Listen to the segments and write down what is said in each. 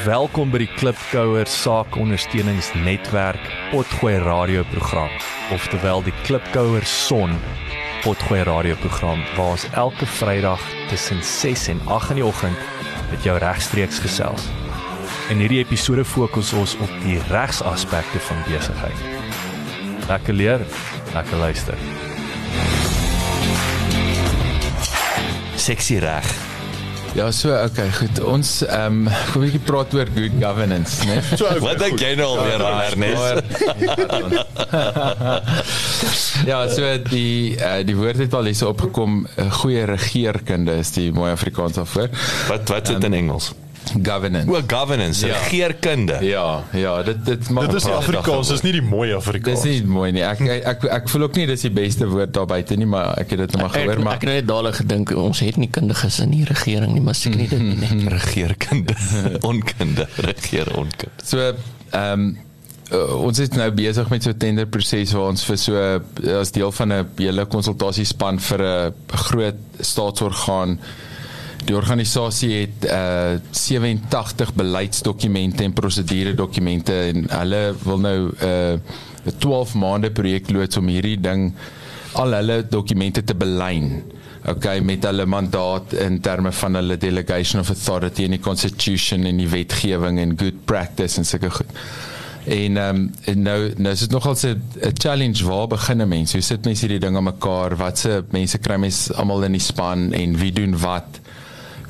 Welkom by die Klipkouer Saakondersteuningsnetwerk Potgooi radioprogram, oftewel die Klipkouer Son Potgooi radioprogram waar ons elke Vrydag tussen 6 en 8 in die oggend met jou regstreeks gesels. In hierdie episode fokus ons op die regsaspekte van besigheid. Lekker leer, lekker luister. Sexy reg. Ja, so okay, goed. Ons ehm um, kom 'n bietjie praat oor good governance, né? So, Wat dink jy nou alweer aan Ernest? ja, so die uh, die woord het al hierso opgekom, 'n goeie regeerkunde is die mooi Afrikaans daarvoor. Wat wat sit um, in Engels? Governance. O, governance, ja. regeerkunde. Ja, ja, dit dit maak Dit is Afrikaans, dis nie die mooi Afrikaans. Dis nie mooi nie. Ek ek ek, ek voel ook nie dis die beste woord daar buite nie, maar ek het dit net maar gehoor maar ek het net dadelik gedink ons het nie kundiges in die regering nie, maar seker nie dit nie. Nee. regeerkunde, onkunde, regeer onkunde. So, ehm um, uh, ons is nou besig met so 'n tenderproses waar ons vir so as deel van 'n hele konsultasiespan vir 'n groot staatsorgaan Die organisasie het uh 87 beleidsdokumente en proseduredokumente en hulle wil nou uh 'n 12 maande projek loods om hierdie ding al hulle dokumente te belyn. Okay, met hulle mandaat in terme van hulle delegation of authority in die constitution en die wetgewing en good practice en sulke goed. En ehm um, en nou nou is dit nogal 'n challenge waar begin mense? Hoe sit mense hierdie ding aan mekaar? Watse mense kry mense almal in die span en wie doen wat?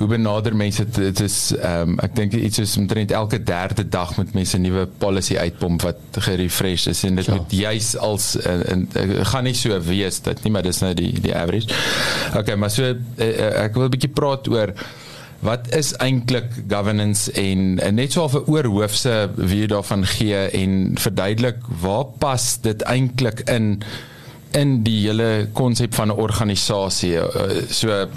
Hoe benader mense dit dit is ehm um, ek dink iets is omtrent elke derde dag met mense 'n nuwe policy uitpomp wat gerefresh is en dit ja. moet juis als en gaan nie so wees dit nie maar dis nou die die average. Okay, maar so uh, ek wil 'n bietjie praat oor wat is eintlik governance en, en net so 'n oorhoofse wie daarvan gee en verduidelik waar pas dit eintlik in in die hele konsep van 'n organisasie so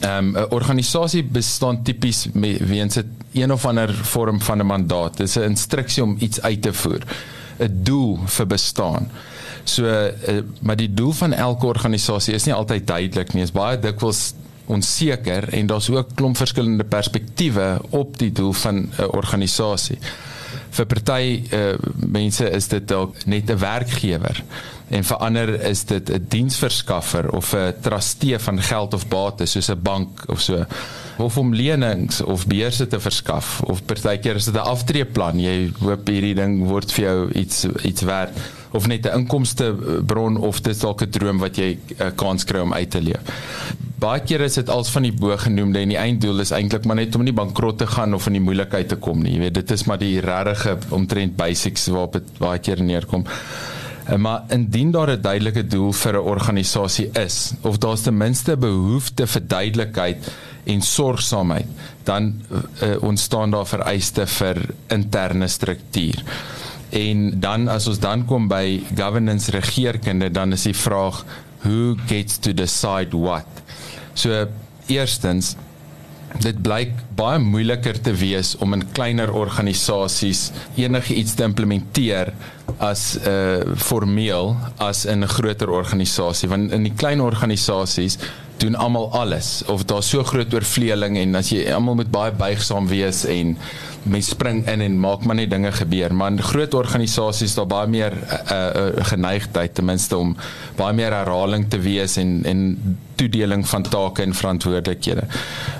Ehm um, 'n organisasie bestaan tipies weens 'n een of ander vorm van 'n mandaat. Dit is 'n instruksie om iets uit te voer. 'n Doel vir bestaan. So uh, maar die doel van elke organisasie is nie altyd duidelik nie. Dit is baie dikwels onseker en daar's ook klomp verskillende perspektiewe op die doel van 'n organisasie. Vir party uh, mense is dit dalk net 'n werkgewer en vir ander is dit 'n diensverskaffer of 'n trustee van geld of bates soos 'n bank of so. Of om lenings of beurse te verskaf of partykeer is dit 'n aftreeplan. Jy hoop hierdie ding word vir jou iets iets werd of net 'n inkomste bron of dit dalk 'n droom wat jy 'n kans kry om uit te leef baie keer is dit als van die bo genoemde en die einddoel is eintlik maar net om nie bankrot te gaan of in die moeilikheid te kom nie jy weet dit is maar die regte omtrent basics waarop dit baie keer neerkom Eh, maar indien daar 'n duidelike doel vir 'n organisasie is of daar's ten minste behoefte vir duidelikheid en sorgsaamheid, dan uh, ontstaan daar vereiste vir interne struktuur. En dan as ons dan kom by governance regeerkunde, dan is die vraag who gets to decide what. So eerstens dit blyk baie moeiliker te wees om in kleiner organisasies enigiets te implementeer as 'n uh, formeel as in 'n groter organisasie want in die klein organisasies doen almal alles of daar's so groot oorvleeling en as jy almal moet baie buigsaam wees en mens spring in en maak maar net dinge gebeur. Maar in groot organisasies daar baie meer 'n uh, uh, geneigtheid ten minste om baie meer herhaling te wees en en toedeling van take en verantwoordelikhede.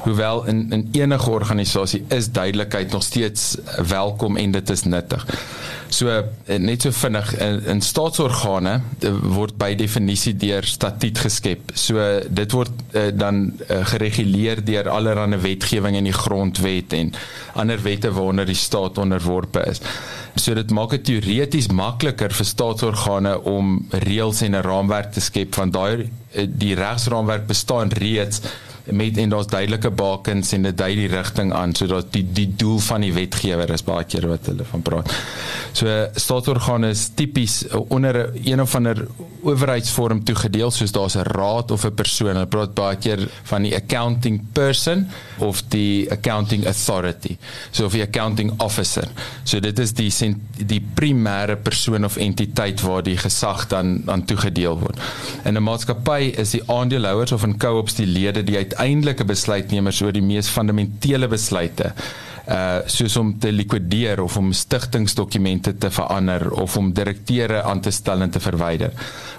Hoewel in in enige organisasie is duidelikheid nog steeds welkom en dit is nuttig. So eh, net so vinnig in, in staatsorgane eh, word by definisie deur statuut geskep. So dit word uh, dan uh, gereguleer deur allerlei wetgewing in die grondwet en ander wette waaronder die staat onderworpe is. So dit maak dit teoreties makliker vir staatsorgane om reëls en 'n raamwerk te skep van daai die regsraamwerk bestaan reeds met en daar's duidelike bakens en dit dui die rigting aan sodat die die doel van die wetgewer is baie keer wat hulle van praat. So staatsorgane is tipies onder een of ander owerheidsvorm toegedeel soos daar's 'n raad of 'n persoon. Hulle praat baie keer van die accounting person of die accounting authority. So of die accounting officer. So dit is die die primêre persoon of entiteit waar die gesag dan aan toegedeel word. In 'n maatskappy is die aandeelhouers of in co-ops die lede die uiteindelike besluitnemers oor die mees fundamentele besluite uh soos om te likwideer of om stigtingsdokumente te verander of om direkteure aan te stel en te verwyder.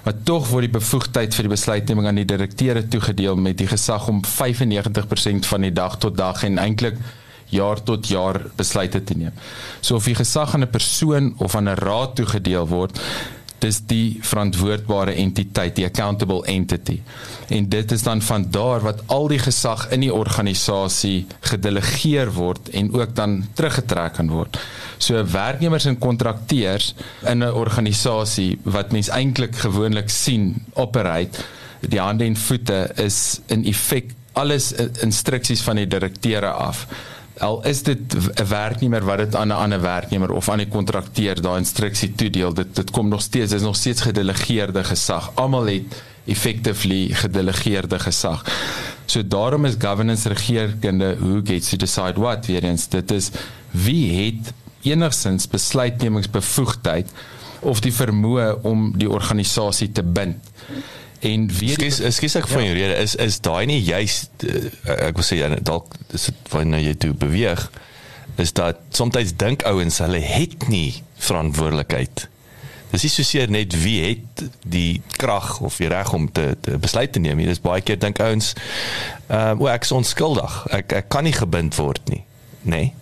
Maar tog word die bevoegdheid vir die besluitneming aan die direkteure toegedeel met die gesag om 95% van die dag tot dag en eintlik jaar tot jaar besluite te neem. So of die gesag aan 'n persoon of aan 'n raad toegedeel word, dis die verantwoordbare entiteit, die accountable entity. En dit is dan van daar wat al die gesag in die organisasie gedelegeer word en ook dan teruggetrek kan word. So werknemers en kontrakteurs in 'n organisasie wat mens eintlik gewoonlik sien operate, die hande en voete is in effek alles instruksies van die direkteure af al is dit 'n werknemer wat dit aan 'n ander werknemer of aan 'n kontrakteur daai instruksie toedeel dit dit kom nog steeds is nog steeds gedelegeerde gesag. Almal het effectively gedelegeerde gesag. So daarom is governance regeringskunde who gets to decide what weer eens dit is wie het enigsins besluitnemingsbevoegdheid of die vermoë om die organisasie te bind en weet ek skus ek van ja. jou rede. Is is daai nie juist uh, ek wil sê dalk is dit wanneer jy toe beweeg is dat soms dink ouens hulle het nie verantwoordelikheid. Dis nie soseer net wie het die krag of die reg om te te besluit te neem dis baie keer dink ouens ehm uh, o ek is onskuldig. Ek ek kan nie gebind word nie nê? Nee.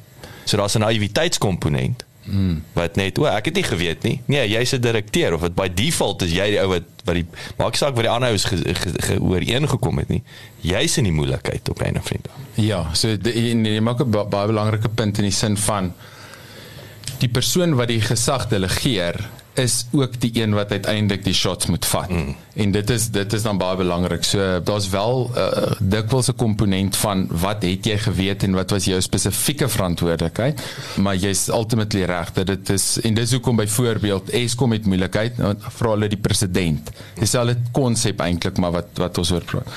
so daar's 'n naïwiteitskomponent Hmm. Wat net, o, ek het nie geweet nie. Nee, jy's 'n direkteur of wat by default is jy die ou wat wat die maak saak wat die ander ou is ooreengekom het nie. Jy's in die moeilikheid op 'n vriend. Ja, so jy maak 'n baie belangrike punt in die sin van die persoon wat die gesag delegeer is ook die een wat uiteindelik die shots moet vat. Mm. En dit is dit is dan baie belangrik. So daar's wel 'n uh, dikwels 'n komponent van wat het jy geweet en wat was jou spesifieke verantwoordelikheid? Maar jy's ultimately reg dat dit is en dis hoekom byvoorbeeld Eskom het moeilikheid nou, vra hulle die president. Dis al 'n konsep eintlik maar wat wat ons oor praat.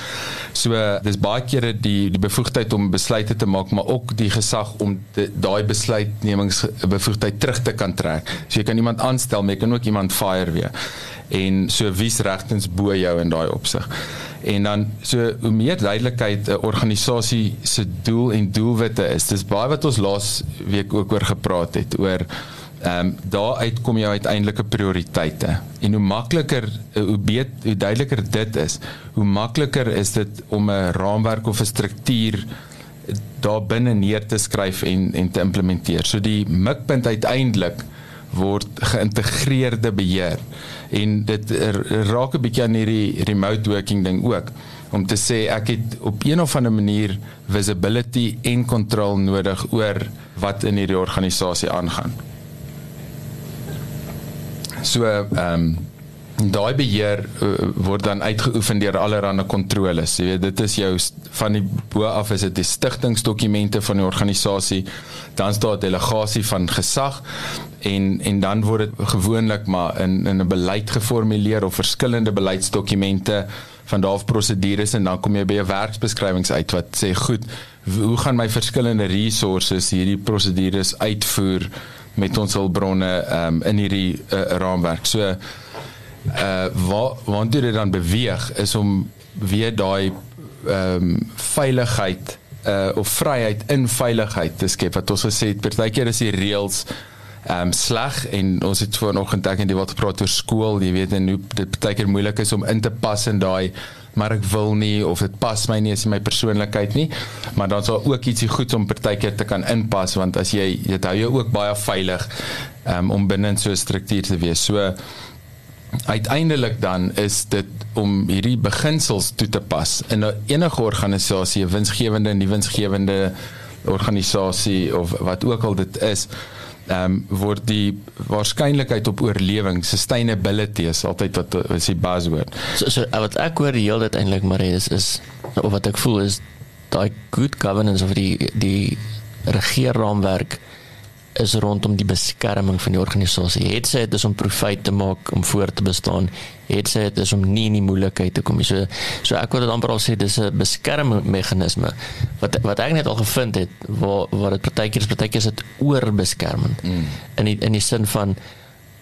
So uh, dis baie kere die die bevoegdheid om besluite te maak, maar ook die gesag om daai besluitnemingsbevoegdheid terug te kan trek. So jy kan iemand aanstel, maar jy kan ook iemand fire weer en so wie's regtens bo jou in daai opsig. En dan so hoe meer duidelikheid 'n organisasie se doel en doelwitte is. Dis baie wat ons laas week ook oor gepraat het oor ehm um, daar uitkom jou uiteindelike prioriteite. En hoe makliker hoe beter hoe duideliker dit is, hoe makliker is dit om 'n raamwerk of 'n struktuur daar binne neer te skryf en en te implementeer. So die mikpunt uiteindelik word geïntegreerde beheer en dit raak 'n bietjie aan hierdie remote working ding ook om te sê ek het op een of ander manier visibility en kontrole nodig oor wat in hierdie organisasie aangaan. So ehm um, daai beheer uh, word dan uitgeoefen deur allerlei kontroles. Jy weet dit is jou van die bo af is dit die stigtingsdokumente van die organisasie, dan is daar delegasie van gesag en en dan word dit gewoonlik maar in in 'n beleid geformuleer of verskillende beleidsdokumente van daardie prosedures en dan kom jy by 'n werksbeskrywings uit wat sê goed, hoe gaan my verskillende resources hierdie prosedures uitvoer met ons hulpbronne um, in hierdie uh, raamwerk. So uh waar waar dit dan beweeg is om weer daai ehm um, veiligheid uh of vryheid in veiligheid te skep. Wat ons gesê het partykeer is die reëls ehm um, sleg en ons het vanoggend ek en die wat praat oor skool jy weet en hoe dit baie keer moeilik is om in te pas in daai maar ek wil nie of dit pas my nie is my persoonlikheid nie. Maar dan sal ook ietsie goed om partykeer te kan inpas want as jy dit hou jou ook baie veilig um, om binne so 'n struktuur te wees. So uiteindelik dan is dit om hierdie beginsels toe te pas in enige organisasie winsgewende en nie winsgewende organisasie of wat ook al dit is ehm um, word die waarskynlikheid op oorlewing sustainability is altyd wat is die buzzword. So, so wat ek hoor heel dit eintlik maar is is of wat ek voel is daai good governance of die die regeerraamwerk is rondom die beskerming van die organisasie. Het sy dit is om profit te maak om voort te bestaan. Het sy dit is om nie in die moeilikheid te kom nie. So so ek wil dit amper al sê dis 'n beskermingsmeganisme wat wat ek net al gevind het waar waar dit partykeer is partykeer is dit oorbeskermend. Mm. In die, in die sin van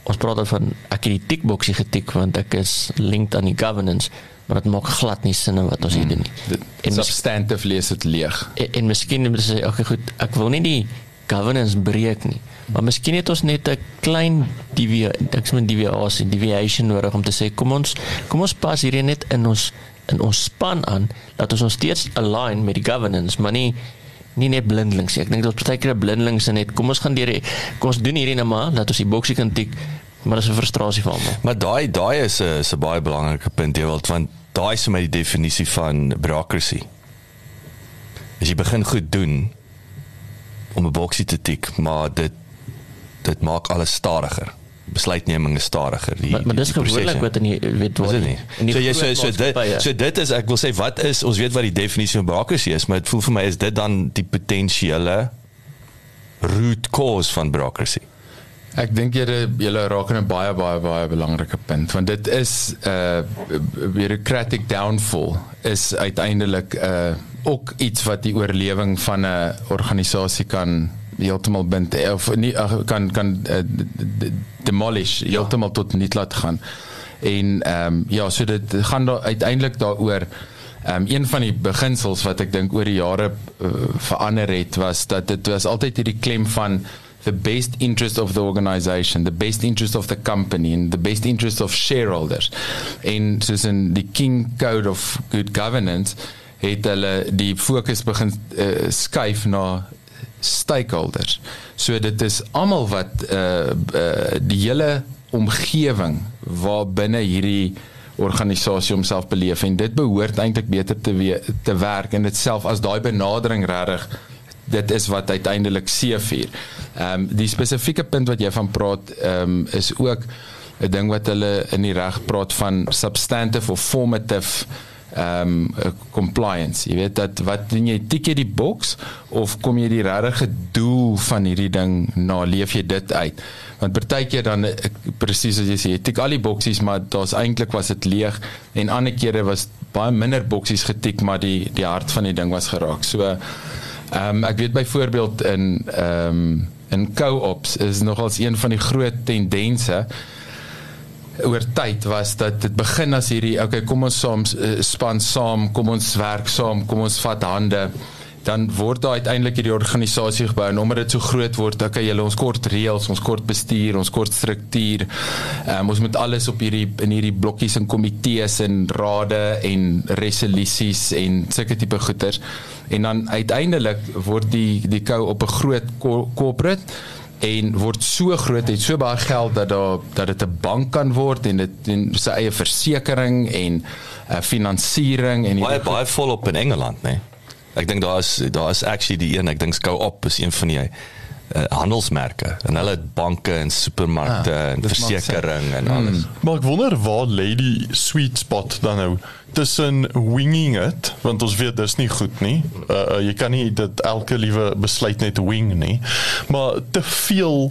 ons praat dan van ek het die tickboxie getik want ek is linked aan die governance maar dit maak glad nie sin wat ons hier mm. doen nie. En substantive lees dit leeg. En, en miskien moet jy sê okay goed, ek wil nie die governance breek nie. Maar miskien het ons net 'n klein ek sê deviation, deviation nodig om te sê kom ons kom ons pas hierdie net in ons in ons span aan dat ons ons steeds align met die governance, maar nie nie net blindelings nie. Ek dink dit is baie keer blindelings en net kom ons gaan deur kom ons doen hierdie net maar dat ons die boksie kan tik, maar dis 'n frustrasie vir almal. Maar daai daai is 'n is 'n baie belangrike punt, jy wil want daai is vir my die definisie van bureaucracy. As jy begin goed doen, om 'n boksie te tik, maar dit dit maak alles stadiger. Besluitneming is stadiger. Die, maar, maar dis gewoonlik wat in die weet wat nie. So jy so so dit so dit is ek wil sê wat is ons weet wat die definisie van bureaucracy is, maar dit voel vir my is dit dan die potensiële root cause van bureaucracy. Ek dink julle julle raak aan 'n baie baie baie belangrike punt want dit is 'n uh, bureaucratic downfall is uiteindelik 'n uh, ook iets wat die oorlewing van 'n organisasie kan heeltemal bind of nie kan kan uh, demolish ja. heeltemal tot niet laat gaan. En ehm um, ja, so dit gaan daar uiteindelik daaroor ehm um, een van die beginsels wat ek dink oor die jare uh, verander het was dat dit was altyd hierdie klem van the best interest of the organization, the best interest of the company and the best interest of shareholders. En soos in die King Code of Good Governance het hulle die fokus begin uh, skuif na stakeholders. So dit is almal wat uh, uh die hele omgewing waar binne hierdie organisasie homself beleef en dit behoort eintlik beter te we te werk en dit self as daai benadering regtig dit is wat uiteindelik seefuur. Ehm um, die spesifieke punt wat jy van praat ehm um, is ook 'n ding wat hulle in die reg praat van substantive of formative ehm um, compliance. Jy weet dat wat doen jy tik jy die boks of kom jy die regte doel van hierdie ding na leef jy dit uit? Want partykeer dan presies as jy sê, tik al die boksies maar daar's eintlik was dit leeg en ander kere was baie minder boksies getik maar die die hart van die ding was geraak. So ehm um, ek weet byvoorbeeld in ehm um, in co-ops is nogals een van die groot tendense oor tyd was dat dit begin as hierdie okay kom ons saam uh, span saam kom ons werk saam kom ons vat hande dan word daar uiteindelik hierdie organisasie gebou. En omdat dit so groot word okay julle ons kort reëls ons kort bestuur ons kort struktuur um, ons moet alles op hierdie in hierdie blokkies en komitees en rade en resolusies en sulke tipe goeders. En dan uiteindelik word die die kou op 'n groot corporate en word so groot het so baie geld dat daar dat dit 'n bank kan word en dit en sy eie versekerings en uh, finansiering en baie baie volop in Engeland nê. Nee. Ek dink daar is daar is actually die een ek dink skou op is een van die uh, handelsmerke en hulle het banke en supermarkte ah, en versekerings en alles. Hmm. Maar ek wonder waar lê die sweet spot dan nou? tussen winging it want ons weet dis nie goed nie. Uh, jy kan nie dit elke liewe besluit net wing nie. Maar te veel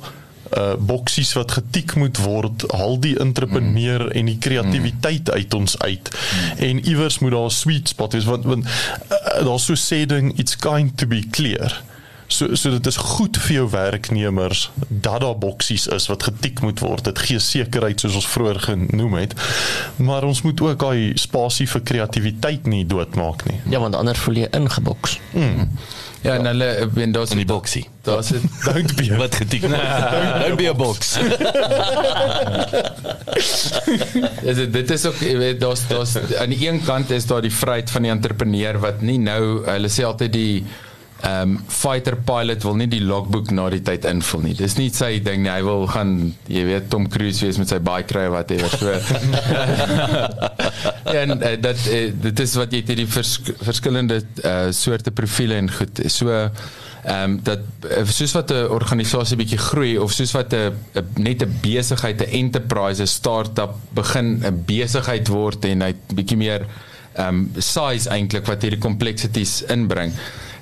uh boksies wat getik moet word, haal die entrepreneur mm. en die kreatiwiteit mm. uit ons uit. Mm. En iewers moet daar 'n sweet spot wees want want uh, daar's so sê ding it's going to be clear So so dit is goed vir jou werknemers dat daar boksies is wat getik moet word. Dit gee sekerheid soos ons vroeër genoem het. Maar ons moet ook daai spasie vir kreatiwiteit nie doodmaak nie. Ja, want anders voel jy ingeboks. Mm. Ja, en hulle wen daar's in die boksie. Daar's dit Don't be Wat getik word. Don't be a box. is dit dit is ook jy weet daar's daar's aan die een kant is daar die vryheid van die entrepreneur wat nie nou hulle sê altyd die ehm um, fighter pilot wil nie die logboek na die tyd invul nie. Dis nie sy ding nie. Hy wil gaan jy weet Tom Cruise wees met sy bike kry wat hy so. en uh, dat uh, dit is wat jy het die vers, verskillende uh, soorte profile en goed. So ehm um, dat soos wat 'n organisasie bietjie groei of soos wat 'n net 'n besigheid, 'n enterprise, 'n startup begin 'n besigheid word en hy bietjie meer ehm um, size eintlik wat hierdie complexities inbring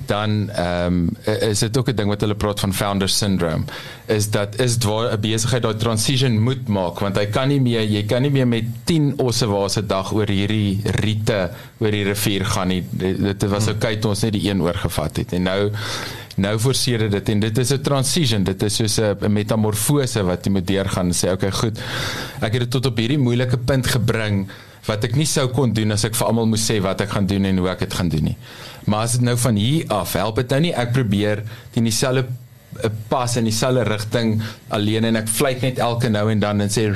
dan ehm um, is dit ook 'n ding wat hulle praat van founder syndrome. Is dat is waar 'n besigheid daai transition moet maak want hy kan nie meer jy kan nie meer met 10 osse wase dag oor hierdie riete oor die rivier gaan nie. Dit was Hmm. okay toe ons net die een oorgevat het. En nou nou forceer dit en dit is 'n transition. Dit is soos 'n metamorfose wat jy moet deurgaan en sê okay goed. Ek het dit tot op hierdie moeilike punt gebring wat ek nie sou kon doen as ek vir almal moes sê wat ek gaan doen en hoe ek dit gaan doen nie. Maar as dit nou van hier af help dit nou nie ek probeer teen dieselfde eh, pas in dieselfde rigting alleen en ek vlieg net elke nou en dan en sê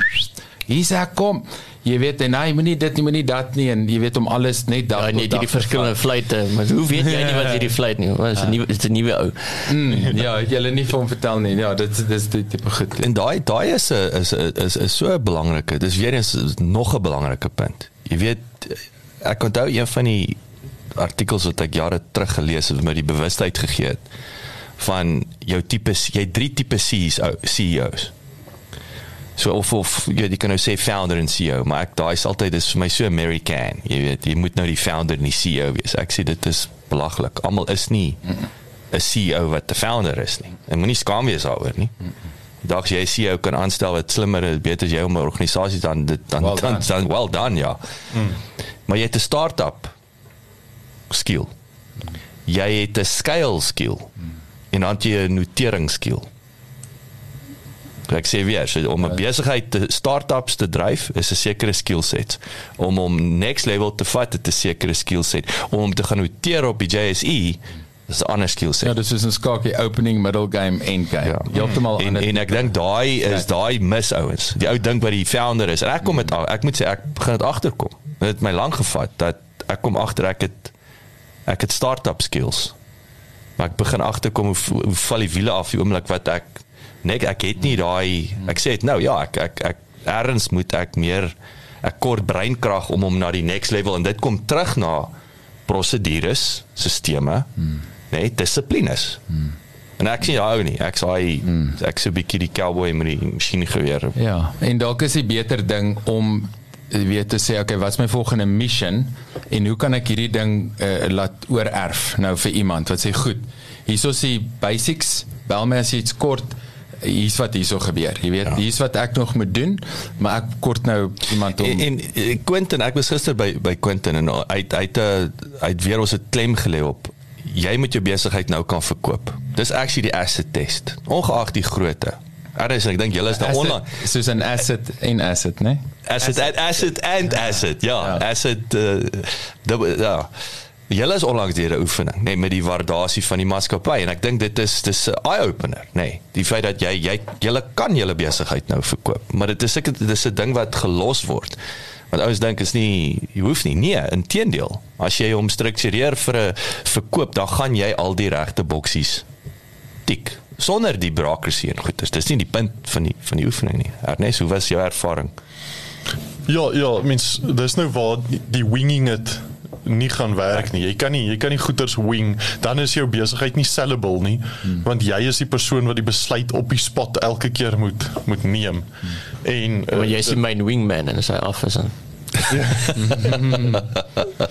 hier's ek kom. Jy weet en hy moenie dit nie moenie dat nie en jy weet om alles net dag Ja, nee, die, verskillende fluitte, maar hoe weet jy nie wat hierdie fluit nie? Wat is 'n nuwe is 'n nuwe ou. Mm, ja, het julle nie hom vertel nie. Ja, dit dis die tipe goed. En daai daai is 'n is is is so 'n belangrike. Dis weer eens nog 'n belangrike punt. Jy weet ek onthou een van die artikels wat ek jare terug gelees het wat my die bewustheid gegee het van jou tipe jy het drie tipe CEOs CEOs. So of of jy, jy kan nou sê founder en CEO, maar ek daai is altyd dis vir my so American. Jy weet, jy moet nou die founder en die CEO wees. Ek sê dit is belaglik. Almal is nie 'n CEO wat 'n founder is nie. En moenie skaam wees daaroor nie. Dalk jy jou kan aanstel wat slimmer is, beter as jy om 'n organisasie dan dit dan Well dan, done. dan well done ja. Mm. Maar jy het 'n start-up skill. Jy het 'n scale skill. En dan jy 'n notering skill. Ek sê weer, so om 'n besigheid te start-ups te dryf is 'n sekere skill set. Om om next level te vat, dit is 'n sekere skill set. Om om te gaan noteer op die JSE is 'n ander skill set. Ja, dis is 'n skakie opening, middle game, end game. Ja. Heeltemal en, ander. en ek dink daai is Ja. daai mis ouens. Die ou dink wat die founder is. En ek kom dit ek moet sê ek begin dit agterkom. Dit het my lank gevat dat ek kom agter ek het ek het start-up skills. Maar ek begin agterkom hoe, hoe val die wiele af die oomblik wat ek net ek het nie daai ek sê dit nou ja, ek ek ek erns moet ek meer ek kort breinkrag om hom na die next level en dit kom terug na prosedures, sisteme, hmm. nee, dissiplines. Hmm. En ek sien jou nie. Ek sê hmm. ek so 'n bietjie die cowboy met die masjiengeweer. Ja, en dalk is die beter ding om weet te sê okay, wat is my volgende mission en hoe kan ek hierdie ding uh, laat oorerf nou vir iemand wat sê goed, hierso is die basics, bel my as iets kort hier's wat hierso gebeur. Jy weet, ja. hier's wat ek nog moet doen, maar ek kort nou iemand om En, en eh, Quentin, ek was gister by by Quentin en hy hy het eh, hy het weer ons 'n klem gelê op jy moet jou besigheid nou kan verkoop. Dis actually die asset test. Ongeag die grootte. Anders ek dink julle is daar asset, online soos 'n asset en asset, né? Asset asset, asset and asset. Ja, Ja. asset uh, dubbel ja. Julle is onlangs deur 'n oefening, nee, met die waardasie van die maatskappy en ek dink dit is dis 'n eye opener, nê. Nee, die feit dat jy jy julle kan julle besigheid nou verkoop, maar dit is seker dit is 'n ding wat gelos word. Want ouens dink is nie jy hoef nie. Nee, inteendeel. As jy hom struktureer vir 'n verkoop, dan gaan jy al die regte boksies tik sonder die bureaucracy en goeders. Dis nie die punt van die van die oefening nie. Ernest, hoe was jou ervaring? Ja, ja, mens dis nou waar die, winging it nie gaan werk nie. Jy kan nie jy kan nie goeders wing, dan is jou besigheid nie sellable nie, hmm. want jy is die persoon wat die besluit op die spot elke keer moet moet neem. Hmm. En Maar uh, jy is die main wingman en sy af is dan.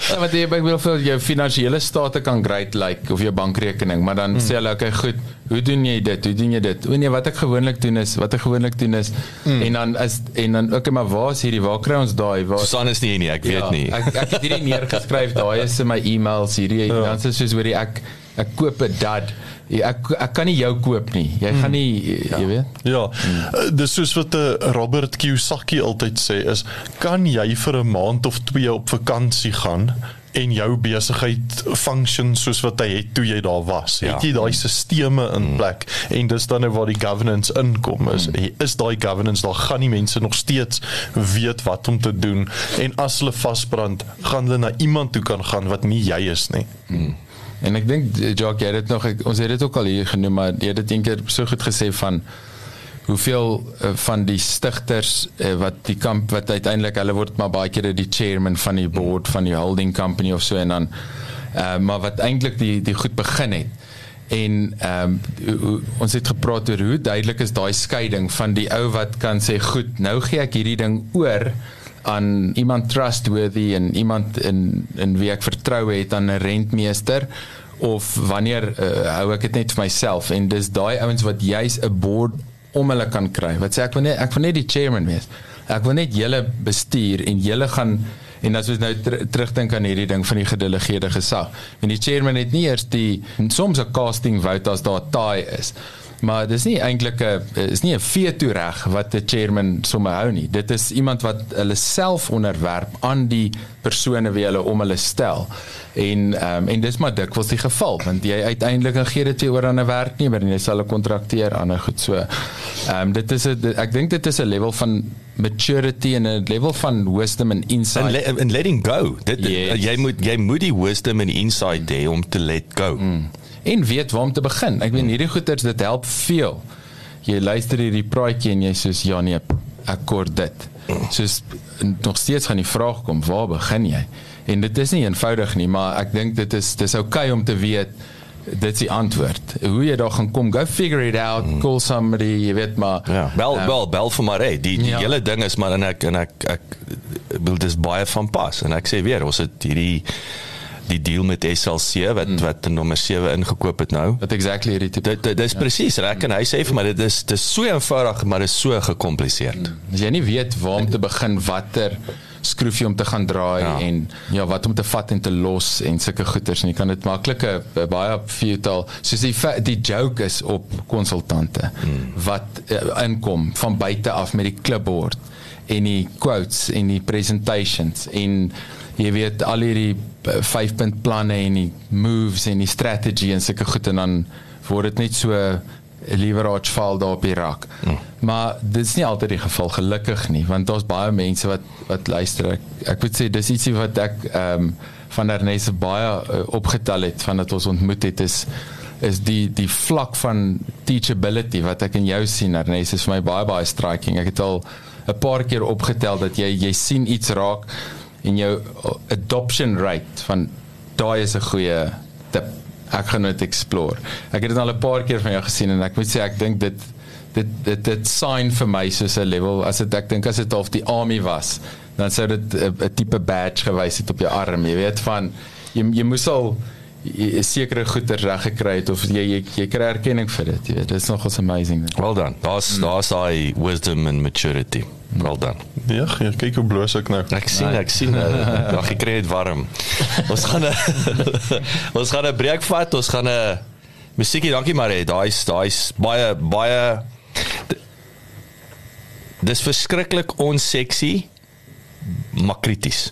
Ja, maar jy wil vir jou finansiële state kan great lyk like, of jou bankrekening, maar dan hmm. sê hulle okay, goed, hoe doen jy dit? Hoe doen jy dit? O nee, wat ek gewoonlik doen is, wat ek gewoonlik doen is hmm. en dan is en dan okay, maar waar is hierdie? Waar kry ons daai? Waar Susan is nie hier nie, ek weet ja, nie. Ek ek het hierdie neergeskryf, daai is in my e-mails hierdie ja. dan is soos hoorie ek ek koop 'n dad. Ek ek kan nie jou koop nie. Jy gaan nie jy weet. Ja. Hmm. Dis soos wat 'n Robert Kiyosaki altyd sê is, kan jy vir 'n maand of 2 op vakansie gaan en jou besigheid function soos wat hy het toe jy daar was. Ja. Het jy daai stelsels in plek mm. en dis dan nou waar die governance inkom is. Mm. Is daai governance daar gaan nie mense nog steeds weet wat om te doen en as hulle vasbrand, gaan hulle na iemand toe kan gaan wat nie jy is nie. Mm. En ek dink Jacques jy het dit nog ek, ons het dit ook al hier genoem maar jy het dit eendag so goed gesê van hoeveel uh, van die stigters uh, wat die kamp wat uiteindelik hulle word maar baie keer die chairman van die board van die holding company of so en dan uh, maar wat eintlik die die goed begin het. En um, ons het gepraat oor hoe duidelik is daai skeiding van die ou wat kan sê goed nou gee ek hierdie ding oor aan iemand trustworthy en iemand in in wie ek vertrou het aan 'n rentmeester of wanneer uh, hou ek dit net vir myself en dis daai ouens wat juis 'n board om hulle kan kry. Wat sê ek wil net ek wil net die chairman wees. Ek wil net julle bestuur en julle gaan en as ons nou ter, terugdink aan hierdie ding van die gedelegeerde gesag en die chairman het nie eers die soms 'n casting vote as daar tie is maar dis nie eintlik 'n is nie 'n veto reg wat 'n chairman sommer hou nie. Dit is iemand wat hulle self onderwerp aan die persone wie hulle om hulle stel. En ehm um, en dis maar dikwels die geval want jy uiteindelik gee dit weer oor aan 'n werknemer en jy sal 'n kontrakteer aan 'n goed so. Ehm um, dit is 'n ek dink dit is 'n level van maturity en 'n level van wisdom and insight and, le and letting go. Dit yes. jy moet jy moet die wisdom and insight hê om te let go. Mm en weet waar om te begin. Ek weet hierdie goeters dit help veel. Jy luister hierdie praatjie en jy sê ja nee, ek kort dit. Soos nog steeds gaan die vraag kom, waar begin jy? En dit is nie eenvoudig nie, maar ek dink dit is dis oukei okay om te weet dit is die antwoord. Hoe jy daar gaan kom, go figure it out, mm. call somebody, jy weet maar. Ja, bel um, bel bel vir maar, hey, die die ja. hele ding is maar en ek en ek ek wil dis baie van pas en ek sê weer, ons het hierdie die deal met SLC wat mm. wat nommer 7 ingekoop het nou. Wat exactly hierdie tipe. Dit dit is ja. presies. Rek en hy sê vir my dit is dit is so eenvoudig maar dit is so gekompliseerd. Mm. As jy nie weet waar om te begin watter skroefie om te gaan draai ja. en ja wat om te vat en te los en sulke goeders en jy kan dit maklike baie futile soos die die joke is op konsultante mm. wat uh, inkom van buite af met die clipboard en die quotes en die presentations en jy weet al hierdie 5 punt planne en die moves en die strategy en sulke goed en dan word dit net so 'n leverage val daar op die rak. Mm. Maar dit is nie altyd die geval gelukkig nie want daar's baie mense wat wat luister. Ek, ek moet sê dis ietsie wat ek ehm um, van Ernest baie uh, opgetel het van dat ons ontmoet het is is die die vlak van teachability wat ek in jou sien Ernest is vir my baie baie striking. Ek het al 'n paar keer opgetel dat jy jy sien iets raak en jou adoption rate van daai is 'n goeie tip. Ek gaan dit explore. Ek het dit al 'n paar keer van jou gesien en ek moet sê ek dink dit dit dit dit sign vir my soos 'n level as dit ek dink as dit of die army was, dan sou dit 'n tipe badge gewys het op jou arm. Jy weet van jy jy moes al sekere goeder reg gekry het of jy jy, jy kry erkenning vir dit, jy weet. Dit is nogals amazing. Well done. Daar's mm. daar's daai wisdom and maturity. Well done. Ja, ja kyk hoe bloos ek nou. Ek sien, ek sien. Ja, gekry het warm. Ons gaan 'n Ons gaan 'n breek vat. Ons gaan 'n musiekie, dankie maar hê. Daai's daai's baie baie Dis verskriklik onseksie maar krities.